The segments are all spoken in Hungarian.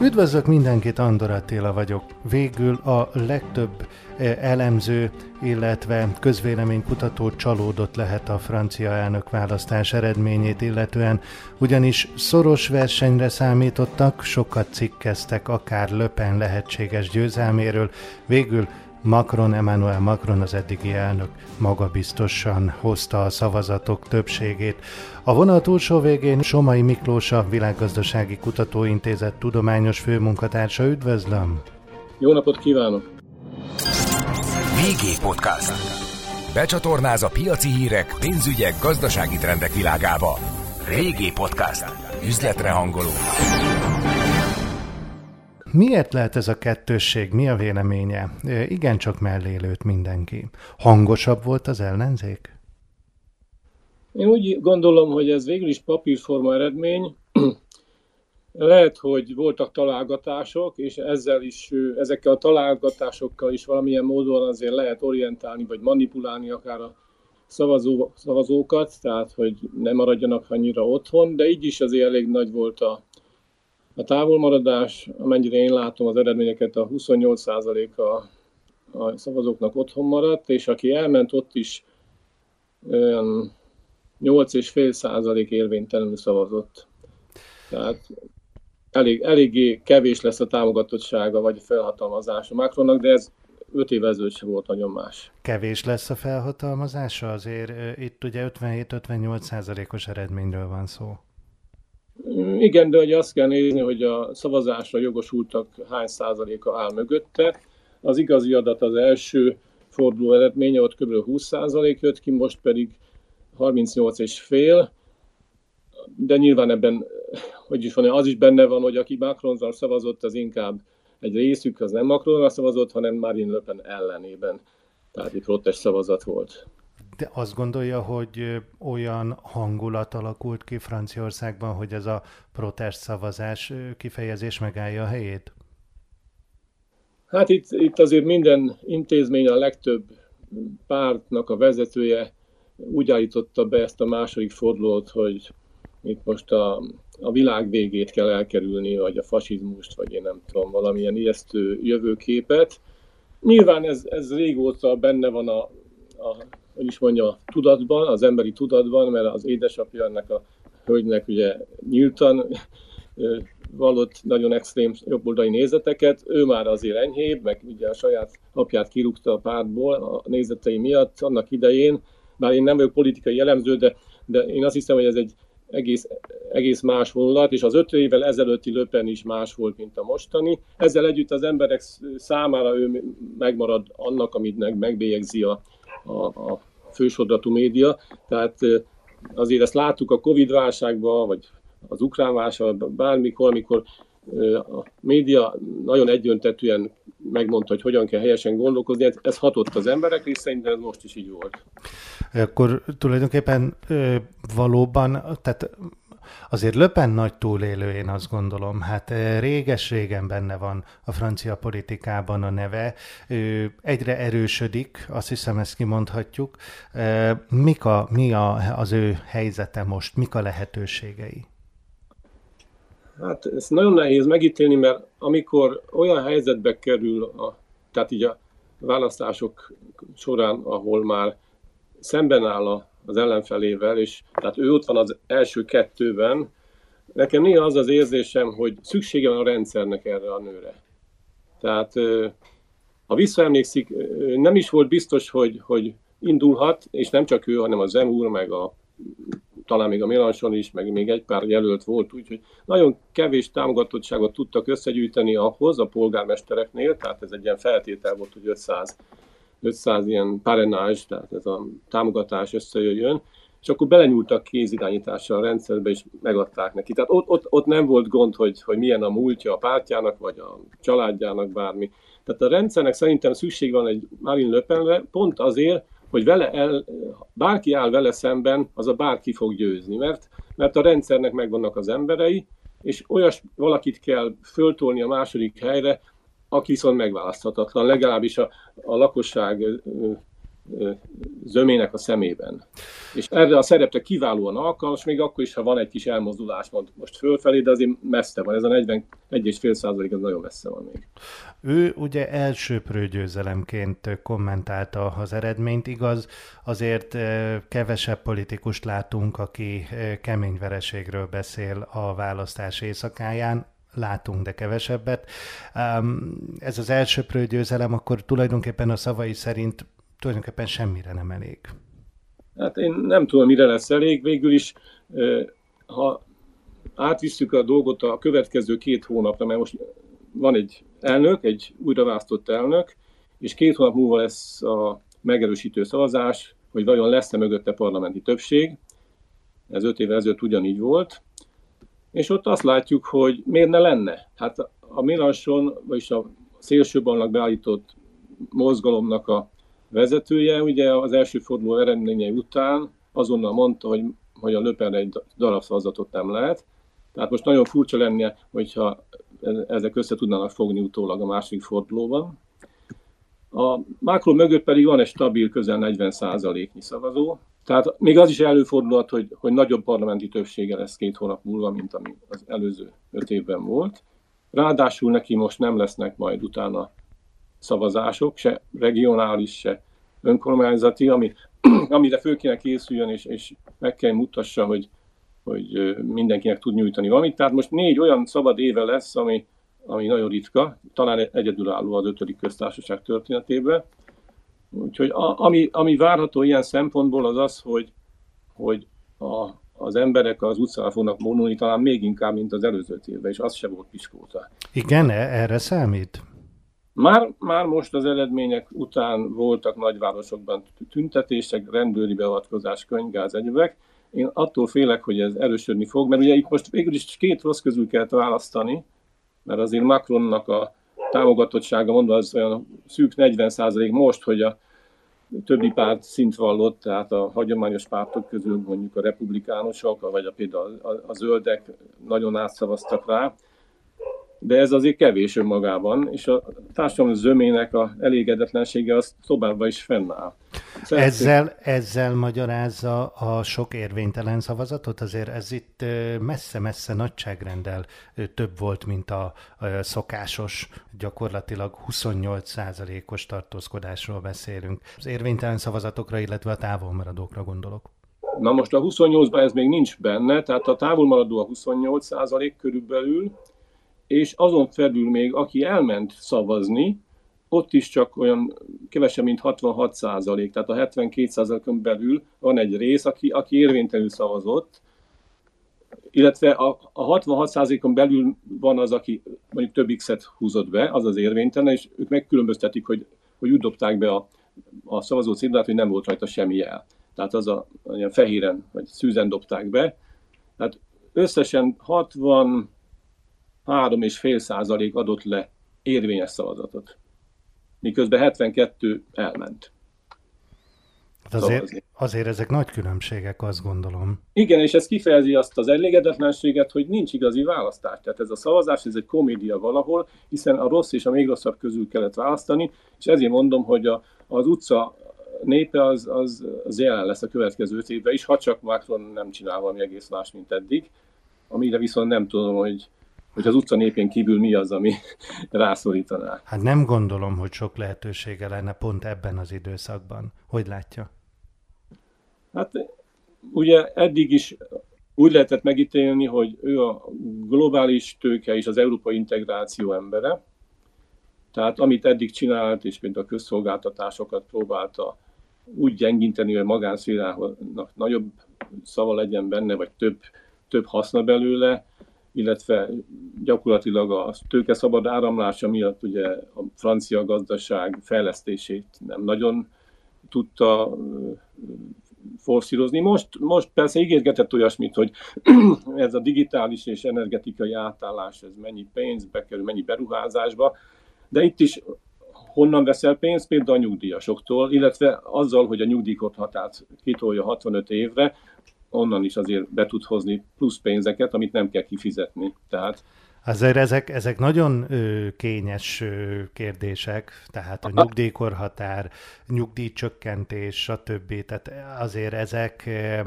Üdvözlök mindenkit, Andor Attila vagyok. Végül a legtöbb eh, elemző, illetve közvéleménykutató csalódott lehet a francia elnök választás eredményét illetően, ugyanis szoros versenyre számítottak, sokat cikkeztek akár Löpen lehetséges győzelméről, végül Macron, Emmanuel Macron az eddigi elnök magabiztosan hozta a szavazatok többségét. A vonal túlsó végén Somai Miklós a Világgazdasági Kutatóintézet tudományos főmunkatársa. Üdvözlöm! Jó napot kívánok! VG Podcast. Becsatornáz a piaci hírek, pénzügyek, gazdasági trendek világába. VG Podcast. Üzletre hangoló. Miért lehet ez a kettősség? Mi a véleménye? Igen, csak mellé lőtt mindenki. Hangosabb volt az ellenzék? Én úgy gondolom, hogy ez végül is papírforma eredmény. Lehet, hogy voltak találgatások, és ezzel is, ezekkel a találgatásokkal is valamilyen módon azért lehet orientálni, vagy manipulálni akár a szavazó, szavazókat, tehát hogy ne maradjanak annyira otthon, de így is azért elég nagy volt a, a távolmaradás, amennyire én látom az eredményeket, a 28% a, szavazóknak otthon maradt, és aki elment, ott is olyan 8,5 százalék érvénytelenül szavazott. Tehát elég, eléggé kevés lesz a támogatottsága vagy felhatalmazása Macronnak, de ez öt évvel ezelőtt sem volt nagyon más. Kevés lesz a felhatalmazása? Azért itt ugye 57-58 százalékos eredményről van szó. Igen, de ugye azt kell nézni, hogy a szavazásra jogosultak hány százaléka áll mögötte. Az igazi adat az első forduló eredménye, ott kb. 20 százalék jött ki, most pedig 38 és fél, de nyilván ebben, hogy is van, az is benne van, hogy aki Macronra szavazott, az inkább egy részük az nem Macronra szavazott, hanem Marine Le Pen ellenében. Tehát itt protest szavazat volt. De azt gondolja, hogy olyan hangulat alakult ki Franciaországban, hogy ez a protest szavazás kifejezés megállja a helyét? Hát itt, itt azért minden intézmény, a legtöbb pártnak a vezetője úgy állította be ezt a második fordulót, hogy itt most a, a világ végét kell elkerülni, vagy a fasizmust, vagy én nem tudom, valamilyen ijesztő jövőképet. Nyilván ez, ez régóta benne van a, a hogy is mondja, a tudatban, az emberi tudatban, mert az édesapja ennek a hölgynek ugye nyíltan vallott nagyon extrém jobboldali nézeteket, ő már azért enyhébb, meg ugye a saját apját kirúgta a pártból a nézetei miatt annak idején, bár én nem vagyok politikai jellemző, de, de én azt hiszem, hogy ez egy egész, egész más vonulat, és az öt évvel ezelőtti löpen is más volt, mint a mostani. Ezzel együtt az emberek számára ő megmarad annak, amit megbélyegzi a, a, a fősodratú média. Tehát azért ezt láttuk a Covid válságban, vagy az ukrán válságban, bármikor, amikor a média nagyon egyöntetűen megmondta, hogy hogyan kell helyesen gondolkozni, ez hatott az emberekre, és szerintem ez most is így volt. Akkor tulajdonképpen valóban, tehát Azért Löpen nagy túlélő, én azt gondolom. Hát réges-régen benne van a francia politikában a neve. Ő egyre erősödik, azt hiszem ezt kimondhatjuk. Mik a, mi a, az ő helyzete most? Mik a lehetőségei? Hát ez nagyon nehéz megítélni, mert amikor olyan helyzetbe kerül, a, tehát így a választások során, ahol már szemben áll a, az ellenfelével, és tehát ő ott van az első kettőben, nekem néha az az érzésem, hogy szüksége van a rendszernek erre a nőre. Tehát ha visszaemlékszik, nem is volt biztos, hogy, hogy indulhat, és nem csak ő, hanem a Zemúr, meg a talán még a Mélanson is, meg még egy pár jelölt volt, úgyhogy nagyon kevés támogatottságot tudtak összegyűjteni ahhoz a polgármestereknél, tehát ez egy ilyen feltétel volt, hogy 500, 500 ilyen parenázs, tehát ez a támogatás összejöjjön, és akkor belenyúltak kézirányítással a rendszerbe, és megadták neki. Tehát ott, ott, ott nem volt gond, hogy, hogy milyen a múltja a pártjának, vagy a családjának, bármi. Tehát a rendszernek szerintem szükség van egy Marine Le Penre, pont azért, hogy vele el, bárki áll vele szemben, az a bárki fog győzni, mert, mert a rendszernek megvannak az emberei, és olyas valakit kell föltolni a második helyre, aki viszont megválaszthatatlan, legalábbis a, a lakosság zömének a szemében. És erre a szerepre kiválóan alkalmas, még akkor is, ha van egy kis elmozdulás most fölfelé, de azért messze van. Ez a 41,5 százalék az nagyon messze van még. Ő ugye elsőprő győzelemként kommentálta az eredményt, igaz, azért kevesebb politikust látunk, aki kemény vereségről beszél a választás éjszakáján, látunk, de kevesebbet. Ez az elsőprő győzelem akkor tulajdonképpen a szavai szerint tulajdonképpen semmire nem elég. Hát én nem tudom, mire lesz elég. Végül is, ha átvisszük a dolgot a következő két hónapra, mert most van egy elnök, egy újraválasztott elnök, és két hónap múlva lesz a megerősítő szavazás, hogy vajon lesz-e mögötte parlamenti többség. Ez öt évvel ezelőtt ugyanígy volt. És ott azt látjuk, hogy miért ne lenne. Hát a Milanson, vagyis a szélsőbalnak beállított mozgalomnak a vezetője ugye az első forduló eredményei után azonnal mondta, hogy, hogy a Löpenre egy darab szavazatot nem lehet. Tehát most nagyon furcsa lenne, hogyha ezek össze tudnának fogni utólag a második fordulóban. A Macron mögött pedig van egy stabil, közel 40%-nyi szavazó, tehát még az is előfordulhat, hogy, hogy nagyobb parlamenti többsége lesz két hónap múlva, mint ami az előző öt évben volt. Ráadásul neki most nem lesznek majd utána szavazások, se regionális, se önkormányzati, ami, amire föl kéne készüljön, és, és meg kell mutassa, hogy, hogy mindenkinek tud nyújtani valamit. Tehát most négy olyan szabad éve lesz, ami, ami nagyon ritka, talán egyedülálló az ötödik köztársaság történetében. Úgyhogy a, ami, ami várható ilyen szempontból az az, hogy, hogy a, az emberek az utcára fognak vonulni talán még inkább, mint az előző évben, és az se volt piskóta. Igen, erre számít? Már, már most az eredmények után voltak nagyvárosokban tüntetések, rendőri beavatkozás, könyvgáz, egyebek. Én attól félek, hogy ez erősödni fog, mert ugye itt most végül is két rossz közül kell választani, mert azért Macronnak a támogatottsága mondva az olyan szűk 40 százalék most, hogy a többi párt szint vallott, tehát a hagyományos pártok közül mondjuk a republikánusok, vagy a például a, a zöldek nagyon átszavaztak rá, de ez azért kevés önmagában, és a társadalom zömének a elégedetlensége az továbbá is fennáll. Ezzel, ezzel magyarázza a sok érvénytelen szavazatot? Azért ez itt messze-messze nagyságrendel több volt, mint a, a szokásos, gyakorlatilag 28%-os tartózkodásról beszélünk. Az érvénytelen szavazatokra, illetve a távolmaradókra gondolok. Na most a 28-ban ez még nincs benne, tehát a távolmaradó a 28% körülbelül, és azon felül még, aki elment szavazni, ott is csak olyan kevesebb, mint 66 százalék, tehát a 72 százalékon belül van egy rész, aki, aki érvénytelenül szavazott, illetve a, a 66 százalékon belül van az, aki mondjuk több X-et húzott be, az az érvénytelen, és ők megkülönböztetik, hogy, hogy úgy dobták be a, a szavazó címlát, hogy nem volt rajta semmi jel. Tehát az a, olyan fehéren, vagy szűzen dobták be. Tehát összesen 60, 3,5 százalék adott le érvényes szavazatot, miközben 72 elment. Hát azért, azért ezek nagy különbségek, azt gondolom. Igen, és ez kifejezi azt az elégedetlenséget, hogy nincs igazi választás. Tehát ez a szavazás, ez egy komédia valahol, hiszen a rossz és a még rosszabb közül kellett választani, és ezért mondom, hogy a, az utca népe az, az, az jelen lesz a következő évben is, ha csak Macron nem csinál valami egész más, mint eddig, amire viszont nem tudom, hogy hogy az utca népén kívül mi az, ami rászorítaná. Hát nem gondolom, hogy sok lehetősége lenne pont ebben az időszakban. Hogy látja? Hát ugye eddig is úgy lehetett megítélni, hogy ő a globális tőke és az európai integráció embere. Tehát amit eddig csinált, és például a közszolgáltatásokat próbálta úgy gyengíteni, hogy magánszférának nagyobb szava legyen benne, vagy több, több haszna belőle, illetve gyakorlatilag a tőke szabad áramlása miatt ugye a francia gazdaság fejlesztését nem nagyon tudta forszírozni. Most, most persze ígérgetett olyasmit, hogy ez a digitális és energetikai átállás, ez mennyi pénzbe kerül, mennyi beruházásba, de itt is honnan veszel pénzt? Például a nyugdíjasoktól, illetve azzal, hogy a nyugdíjkorhatárt kitolja 65 évre, onnan is azért be tud hozni plusz pénzeket, amit nem kell kifizetni. Tehát Azért ezek, ezek nagyon ö, kényes ö, kérdések, tehát a nyugdíjkorhatár, nyugdíjcsökkentés, stb. Tehát azért ezek ö,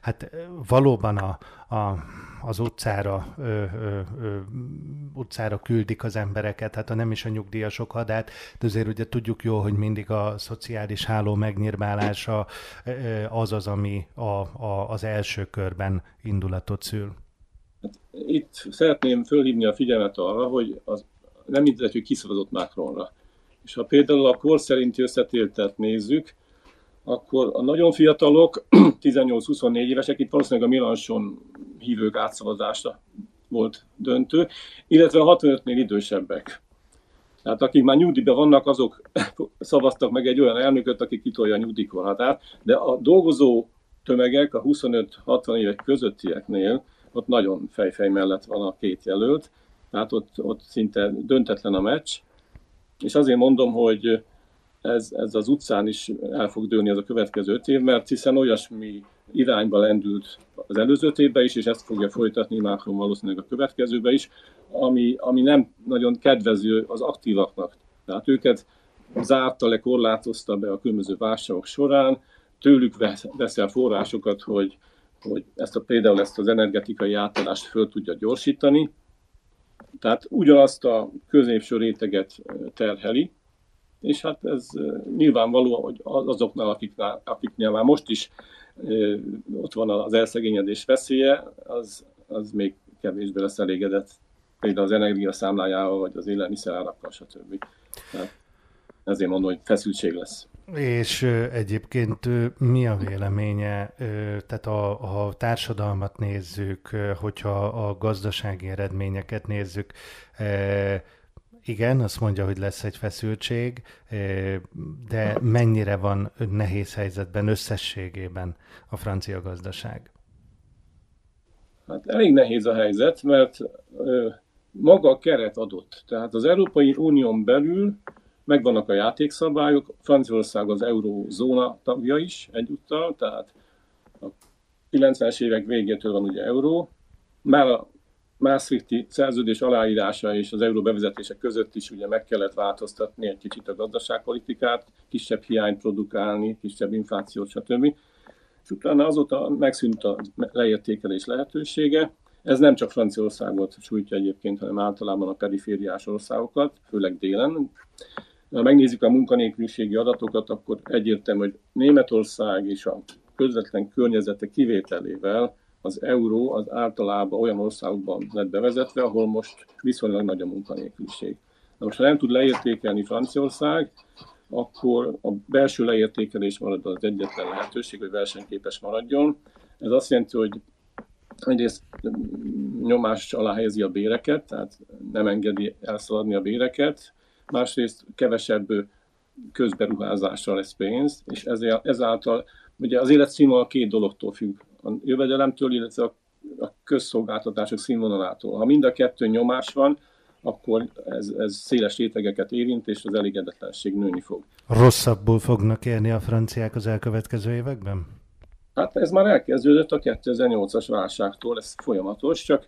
hát valóban a, a, az utcára, ö, ö, ö, utcára küldik az embereket, hát ha nem is a nyugdíjasok hadát, de azért ugye tudjuk jó, hogy mindig a szociális háló megnyírválása az az, ami a, a, az első körben indulatot szül. Hát itt szeretném fölhívni a figyelmet arra, hogy az nem mindegy, hogy kiszavazott Macronra. És ha például a kor szerinti összetéltet nézzük, akkor a nagyon fiatalok, 18-24 évesek, itt valószínűleg a Milanson hívők átszavazása volt döntő, illetve a 65-nél idősebbek. Tehát akik már nyugdíjban vannak, azok szavaztak meg egy olyan elnököt, aki kitolja a nyugdíjkorhatárt, de a dolgozó tömegek a 25-60 évek közöttieknél ott nagyon fejfej mellett van a két jelölt, tehát ott, ott szinte döntetlen a meccs, és azért mondom, hogy ez, ez az utcán is el fog dőlni ez a következő öt év, mert hiszen olyasmi irányba lendült az előző évben is, és ezt fogja folytatni Macron valószínűleg a következőbe is, ami, ami nem nagyon kedvező az aktívaknak. Tehát őket zárta le, korlátozta be a különböző válságok során, tőlük vesz, veszel forrásokat, hogy, hogy ezt a, például ezt az energetikai átállást föl tudja gyorsítani. Tehát ugyanazt a középső réteget terheli, és hát ez nyilvánvaló, hogy azoknál, akiknál, akiknél már most is ott van az elszegényedés veszélye, az, az még kevésbé lesz elégedett például az energia számlájával, vagy az élelmiszerárakkal, stb. Tehát ezért mondom, hogy feszültség lesz. És egyébként mi a véleménye, tehát a, a társadalmat nézzük, hogyha a gazdasági eredményeket nézzük, igen, azt mondja, hogy lesz egy feszültség, de mennyire van nehéz helyzetben összességében a francia gazdaság? Hát elég nehéz a helyzet, mert maga a keret adott. Tehát az Európai Unión belül megvannak a játékszabályok, Franciaország az eurózóna tagja is egyúttal, tehát a 90-es évek végétől van ugye euró, már a Maastrichti szerződés aláírása és az euró bevezetése között is ugye meg kellett változtatni egy kicsit a gazdaságpolitikát, kisebb hiányt produkálni, kisebb inflációt, stb. És utána azóta megszűnt a leértékelés lehetősége. Ez nem csak Franciaországot sújtja egyébként, hanem általában a perifériás országokat, főleg délen. Ha megnézzük a munkanélküliségi adatokat, akkor egyértelmű, hogy Németország és a közvetlen környezete kivételével az euró az általában olyan országokban lett bevezetve, ahol most viszonylag nagy a munkanélküliség. Na most, ha nem tud leértékelni Franciaország, akkor a belső leértékelés marad az egyetlen lehetőség, hogy versenyképes maradjon. Ez azt jelenti, hogy egyrészt nyomás alá helyezi a béreket, tehát nem engedi elszaladni a béreket, másrészt kevesebb közberuházásra lesz pénz, és ezáltal ugye az életszínvonal két dologtól függ a jövedelemtől, illetve a, a közszolgáltatások színvonalától. Ha mind a kettő nyomás van, akkor ez, ez széles rétegeket érint, és az elégedetlenség nőni fog. Rosszabbul fognak élni a franciák az elkövetkező években? Hát ez már elkezdődött a 2008-as válságtól, ez folyamatos, csak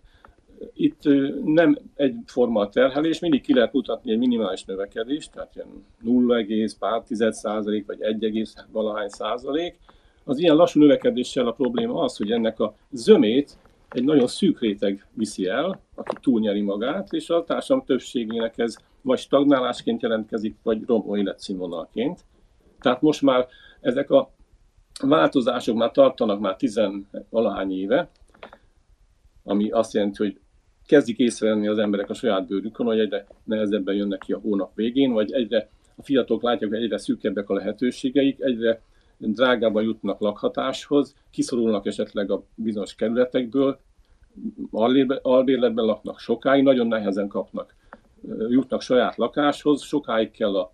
itt nem egyforma a terhelés, mindig ki lehet mutatni egy minimális növekedést, tehát ilyen 0,5 százalék, vagy 1, valahány százalék, az ilyen lassú növekedéssel a probléma az, hogy ennek a zömét egy nagyon szűk réteg viszi el, aki túlnyeri magát, és a társadalom többségének ez vagy stagnálásként jelentkezik, vagy romló életszínvonalként. Tehát most már ezek a változások már tartanak már tizenvalahány éve, ami azt jelenti, hogy kezdik észrevenni az emberek a saját bőrükön, hogy egyre nehezebben jönnek ki a hónap végén, vagy egyre a fiatalok látják, hogy egyre szűkebbek a lehetőségeik, egyre drágában jutnak lakhatáshoz, kiszorulnak esetleg a bizonyos kerületekből, albérletben laknak sokáig, nagyon nehezen kapnak, jutnak saját lakáshoz, sokáig kell a,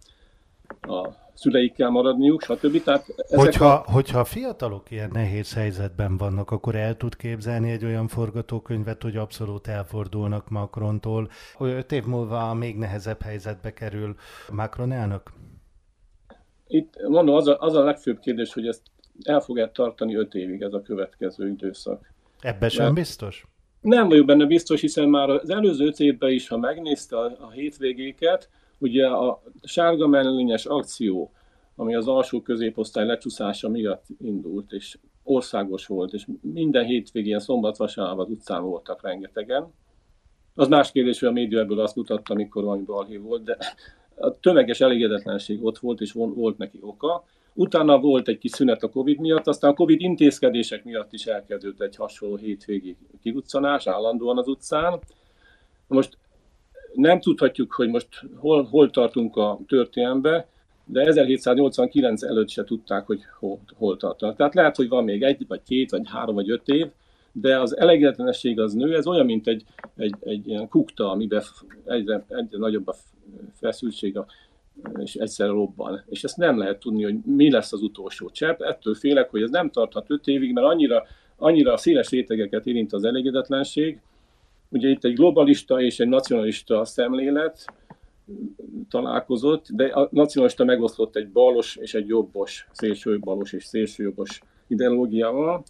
a szüleikkel maradniuk, stb. Tehát ezek hogyha, a... hogyha a fiatalok ilyen nehéz helyzetben vannak, akkor el tud képzelni egy olyan forgatókönyvet, hogy abszolút elfordulnak Macrontól. Öt év múlva a még nehezebb helyzetbe kerül Macron elnök? Itt mondom, az a, az a legfőbb kérdés, hogy ezt el fog -e tartani öt évig ez a következő időszak. Ebben sem biztos? Nem vagyok benne biztos, hiszen már az előző öt évben is, ha megnézte a, a hétvégéket, ugye a sárga mellényes akció, ami az alsó középosztály lecsúszása miatt indult, és országos volt, és minden hétvégén szombat, vasárnap utcán voltak rengetegen. Az más kérdés, hogy a média ebből azt mutatta, amikor valami balhé volt, de a tömeges elégedetlenség ott volt, és volt neki oka. Utána volt egy kis szünet a Covid miatt, aztán a Covid intézkedések miatt is elkezdődött egy hasonló hétvégi kiruccanás állandóan az utcán. Most nem tudhatjuk, hogy most hol, hol tartunk a történelembe, de 1789 előtt se tudták, hogy hol, hol tartanak. Tehát lehet, hogy van még egy, vagy két, vagy három, vagy öt év, de az elégedetlenség az nő, ez olyan, mint egy, egy, egy ilyen kukta, amiben egyre, egyre nagyobb a feszültség, és egyszer robban. És ezt nem lehet tudni, hogy mi lesz az utolsó csepp. Ettől félek, hogy ez nem tarthat öt évig, mert annyira, annyira széles rétegeket érint az elégedetlenség. Ugye itt egy globalista és egy nacionalista szemlélet találkozott, de a nacionalista megosztott egy balos és egy jobbos, szélsőbalos és szélsőjobbos ideológiával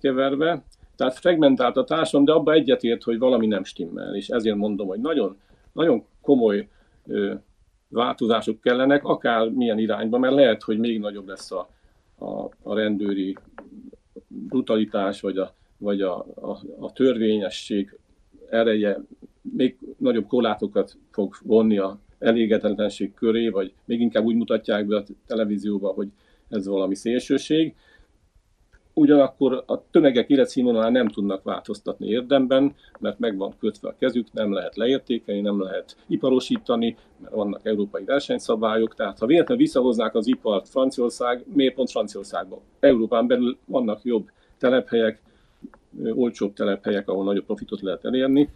keverve. Tehát fragmentált a társadalom, de abba egyetért, hogy valami nem stimmel. És ezért mondom, hogy nagyon, nagyon komoly ö, változások kellenek, akár milyen irányba, mert lehet, hogy még nagyobb lesz a, a, a rendőri brutalitás, vagy a, vagy a, a, a törvényesség ereje még nagyobb korlátokat fog vonni a elégedetlenség köré, vagy még inkább úgy mutatják be a televízióba, hogy ez valami szélsőség ugyanakkor a tömegek életszínvonalán nem tudnak változtatni érdemben, mert meg van kötve a kezük, nem lehet leértékelni, nem lehet iparosítani, mert vannak európai versenyszabályok, tehát ha véletlenül visszahoznák az ipart Franciaország, miért pont Franciaországban? Európán belül vannak jobb telephelyek, olcsóbb telephelyek, ahol nagyobb profitot lehet elérni.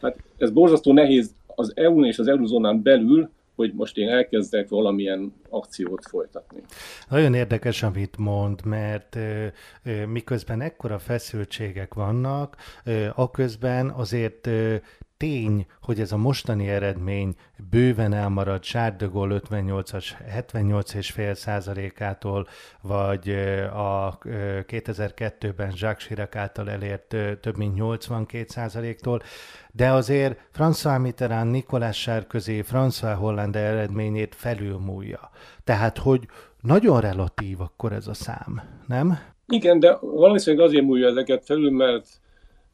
Tehát ez borzasztó nehéz az EU-n és az eurozónán belül hogy most én elkezdek valamilyen akciót folytatni. Nagyon érdekes, amit mond, mert ö, miközben ekkora feszültségek vannak, ö, aközben azért tény, hogy ez a mostani eredmény bőven elmarad Gaulle 58-as 78,5 százalékától, vagy a 2002-ben Jacques Chirac által elért több mint 82 százaléktól, de azért François Mitterrand, Nicolas Sarkozy, François Hollande eredményét felülmúlja. Tehát, hogy nagyon relatív akkor ez a szám, nem? Igen, de valószínűleg azért múlja ezeket felül, mert,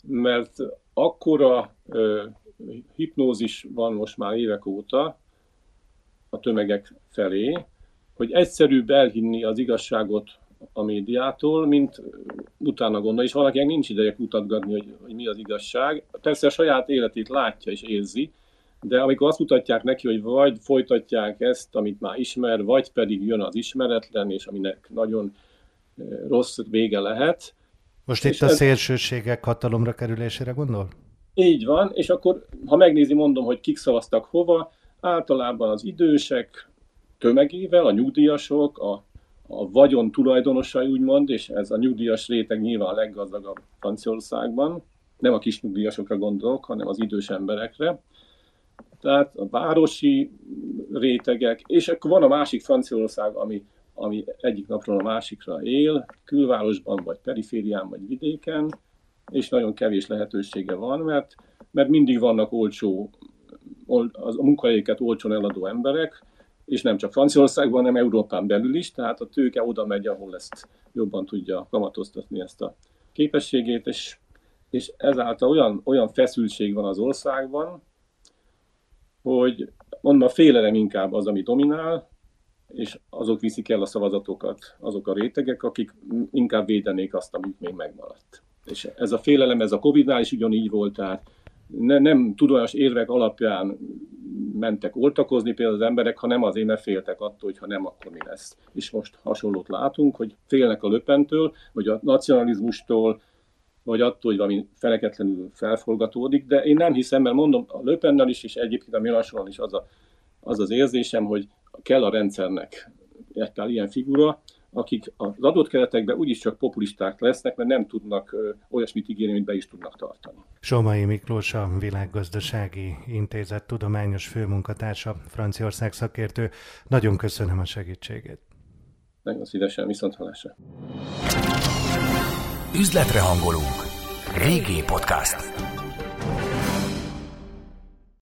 mert akkora ö, hipnózis van most már évek óta a tömegek felé, hogy egyszerűbb elhinni az igazságot a médiától, mint utána gondolni, és valakinek nincs ideje kutatgatni, hogy, hogy mi az igazság. Persze a saját életét látja és érzi, de amikor azt mutatják neki, hogy vagy folytatják ezt, amit már ismer, vagy pedig jön az ismeretlen, és aminek nagyon rossz vége lehet. Most itt a ez... szélsőségek hatalomra kerülésére gondol? Így van, és akkor, ha megnézi, mondom, hogy kik szavaztak hova, általában az idősek tömegével, a nyugdíjasok, a, a vagyon tulajdonosai úgymond, és ez a nyugdíjas réteg nyilván a leggazdagabb Franciaországban, nem a kis nyugdíjasokra gondolok, hanem az idős emberekre. Tehát a városi rétegek, és akkor van a másik Franciaország, ami, ami egyik napról a másikra él, külvárosban, vagy periférián, vagy vidéken, és nagyon kevés lehetősége van, mert, mert mindig vannak olcsó, a munkahelyeket olcsón eladó emberek, és nem csak Franciaországban, hanem Európán belül is, tehát a tőke oda megy, ahol ezt jobban tudja kamatoztatni ezt a képességét, és, és ezáltal olyan, olyan feszültség van az országban, hogy mondom, a félelem inkább az, ami dominál, és azok viszik el a szavazatokat, azok a rétegek, akik inkább védenék azt, amit még megmaradt. És ez a félelem, ez a Covid-nál is ugyanígy volt, tehát ne, nem tudományos érvek alapján mentek oltakozni például az emberek, hanem azért, mert féltek attól, hogy ha nem, akkor mi lesz. És most hasonlót látunk, hogy félnek a löpentől, vagy a nacionalizmustól, vagy attól, hogy valami feleketlenül felforgatódik, de én nem hiszem, mert mondom, a löpennel is, és egyébként a Milasonon is az, a, az az érzésem, hogy kell a rendszernek egy ilyen figura, akik az adott keretekben úgyis csak populisták lesznek, mert nem tudnak olyasmit ígérni, amit be is tudnak tartani. Somai Miklós, a Világgazdasági Intézet tudományos főmunkatársa, Franciaország szakértő. Nagyon köszönöm a segítségét. Nagyon szívesen, viszont halásra. Üzletre hangolunk. Régi podcast.